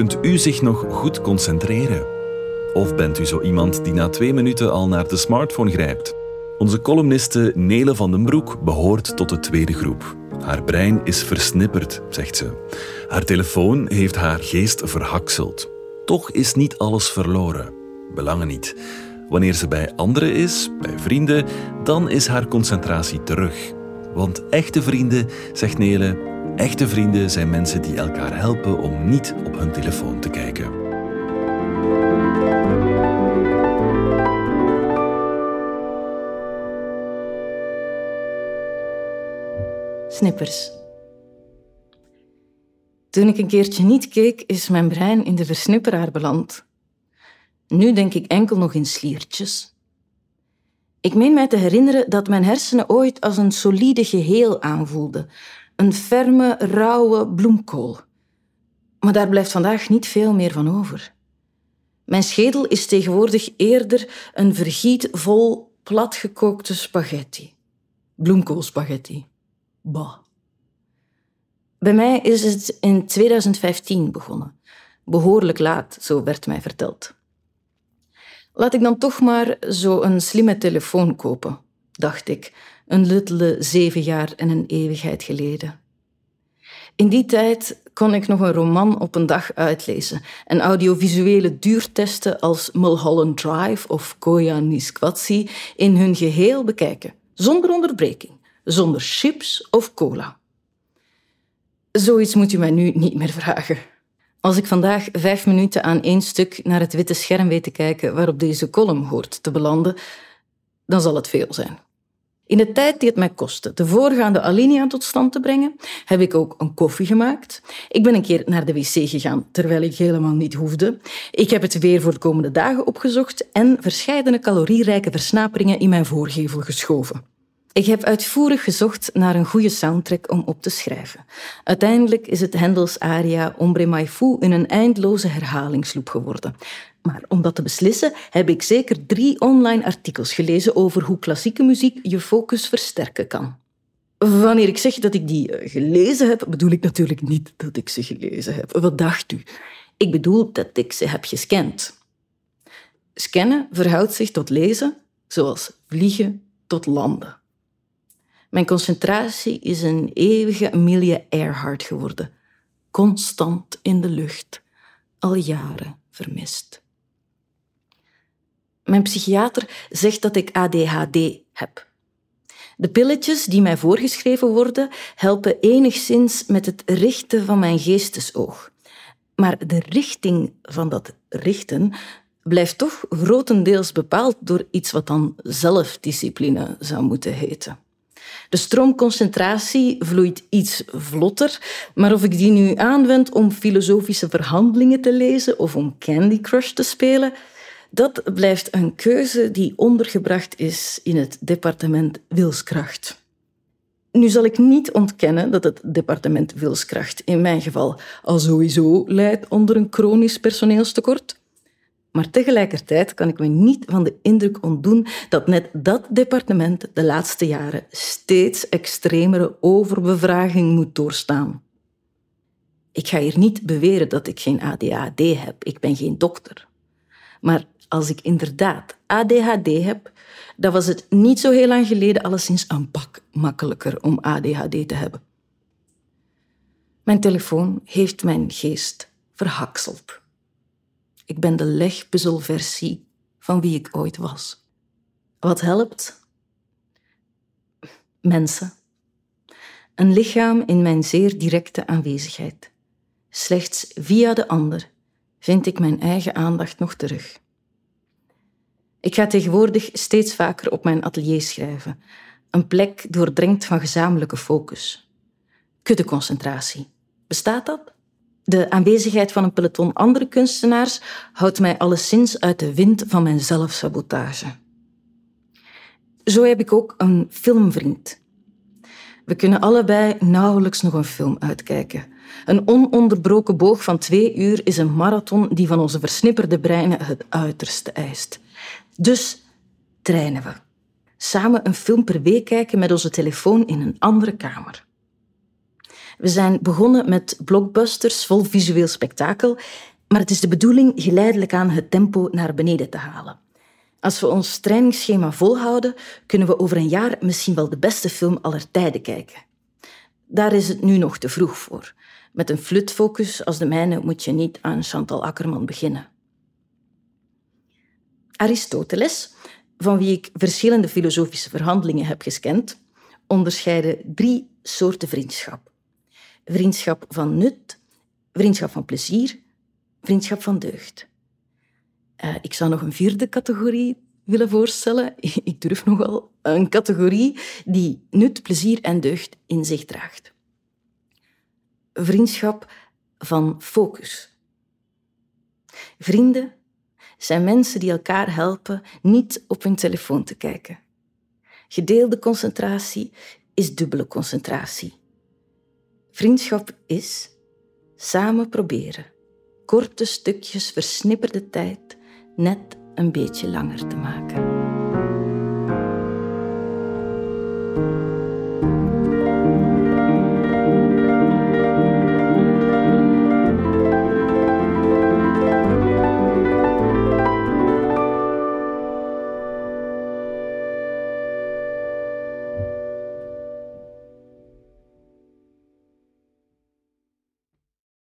Kunt u zich nog goed concentreren? Of bent u zo iemand die na twee minuten al naar de smartphone grijpt? Onze columniste Nele van den Broek behoort tot de tweede groep. Haar brein is versnipperd, zegt ze. Haar telefoon heeft haar geest verhakseld. Toch is niet alles verloren. Belangen niet. Wanneer ze bij anderen is, bij vrienden, dan is haar concentratie terug. Want echte vrienden, zegt Nele, echte vrienden zijn mensen die elkaar helpen om niet op hun telefoon te kijken. Snippers. Toen ik een keertje niet keek, is mijn brein in de versnipperaar beland. Nu denk ik enkel nog in sliertjes. Ik meen mij te herinneren dat mijn hersenen ooit als een solide geheel aanvoelden. Een ferme, rauwe bloemkool. Maar daar blijft vandaag niet veel meer van over. Mijn schedel is tegenwoordig eerder een vergiet vol platgekookte spaghetti. Bloemkoolspaghetti. Bah. Bij mij is het in 2015 begonnen. Behoorlijk laat, zo werd mij verteld. Laat ik dan toch maar zo een slimme telefoon kopen, dacht ik, een luttele zeven jaar en een eeuwigheid geleden. In die tijd kon ik nog een roman op een dag uitlezen en audiovisuele duurtesten als Mulholland Drive of Koya Nisquatsi in hun geheel bekijken, zonder onderbreking, zonder chips of cola. Zoiets moet u mij nu niet meer vragen. Als ik vandaag vijf minuten aan één stuk naar het witte scherm weet te kijken waarop deze column hoort te belanden, dan zal het veel zijn. In de tijd die het mij kostte de voorgaande alinea tot stand te brengen, heb ik ook een koffie gemaakt. Ik ben een keer naar de wc gegaan, terwijl ik helemaal niet hoefde. Ik heb het weer voor de komende dagen opgezocht en verscheidene calorierijke versnaperingen in mijn voorgevel geschoven. Ik heb uitvoerig gezocht naar een goede soundtrack om op te schrijven. Uiteindelijk is het Hendels aria Ombre mai fu in een eindloze herhalingsloop geworden. Maar om dat te beslissen heb ik zeker drie online artikels gelezen over hoe klassieke muziek je focus versterken kan. Wanneer ik zeg dat ik die eh, gelezen heb, bedoel ik natuurlijk niet dat ik ze gelezen heb. Wat dacht u? Ik bedoel dat ik ze heb gescand. Scannen verhoudt zich tot lezen, zoals vliegen tot landen. Mijn concentratie is een eeuwige Amelia Earhart geworden. Constant in de lucht, al jaren vermist. Mijn psychiater zegt dat ik ADHD heb. De pilletjes die mij voorgeschreven worden helpen enigszins met het richten van mijn geestesoog. Maar de richting van dat richten blijft toch grotendeels bepaald door iets wat dan zelfdiscipline zou moeten heten. De stroomconcentratie vloeit iets vlotter, maar of ik die nu aanwend om filosofische verhandelingen te lezen of om Candy Crush te spelen, dat blijft een keuze die ondergebracht is in het departement wilskracht. Nu zal ik niet ontkennen dat het departement wilskracht in mijn geval al sowieso leidt onder een chronisch personeelstekort. Maar tegelijkertijd kan ik me niet van de indruk ontdoen dat net dat departement de laatste jaren steeds extremere overbevraging moet doorstaan. Ik ga hier niet beweren dat ik geen ADHD heb, ik ben geen dokter. Maar als ik inderdaad ADHD heb, dan was het niet zo heel lang geleden alleszins een pak makkelijker om ADHD te hebben. Mijn telefoon heeft mijn geest verhakseld. Ik ben de legpuzzelversie van wie ik ooit was. Wat helpt? Mensen. Een lichaam in mijn zeer directe aanwezigheid. Slechts via de ander vind ik mijn eigen aandacht nog terug. Ik ga tegenwoordig steeds vaker op mijn atelier schrijven. Een plek doordrenkt van gezamenlijke focus. Kuddeconcentratie. Bestaat dat? De aanwezigheid van een peloton andere kunstenaars houdt mij alleszins uit de wind van mijn zelfsabotage. Zo heb ik ook een filmvriend. We kunnen allebei nauwelijks nog een film uitkijken. Een ononderbroken boog van twee uur is een marathon die van onze versnipperde breinen het uiterste eist. Dus trainen we. Samen een film per week kijken met onze telefoon in een andere kamer. We zijn begonnen met blockbusters vol visueel spektakel, maar het is de bedoeling geleidelijk aan het tempo naar beneden te halen. Als we ons trainingsschema volhouden, kunnen we over een jaar misschien wel de beste film aller tijden kijken. Daar is het nu nog te vroeg voor. Met een flutfocus als de mijne moet je niet aan Chantal Akkerman beginnen. Aristoteles, van wie ik verschillende filosofische verhandelingen heb gescand, onderscheidde drie soorten vriendschap. Vriendschap van nut, vriendschap van plezier, vriendschap van deugd. Uh, ik zou nog een vierde categorie willen voorstellen. Ik durf nogal. Een categorie die nut, plezier en deugd in zich draagt. Vriendschap van focus. Vrienden zijn mensen die elkaar helpen niet op hun telefoon te kijken. Gedeelde concentratie is dubbele concentratie. Vriendschap is samen proberen korte stukjes versnipperde tijd net een beetje langer te maken.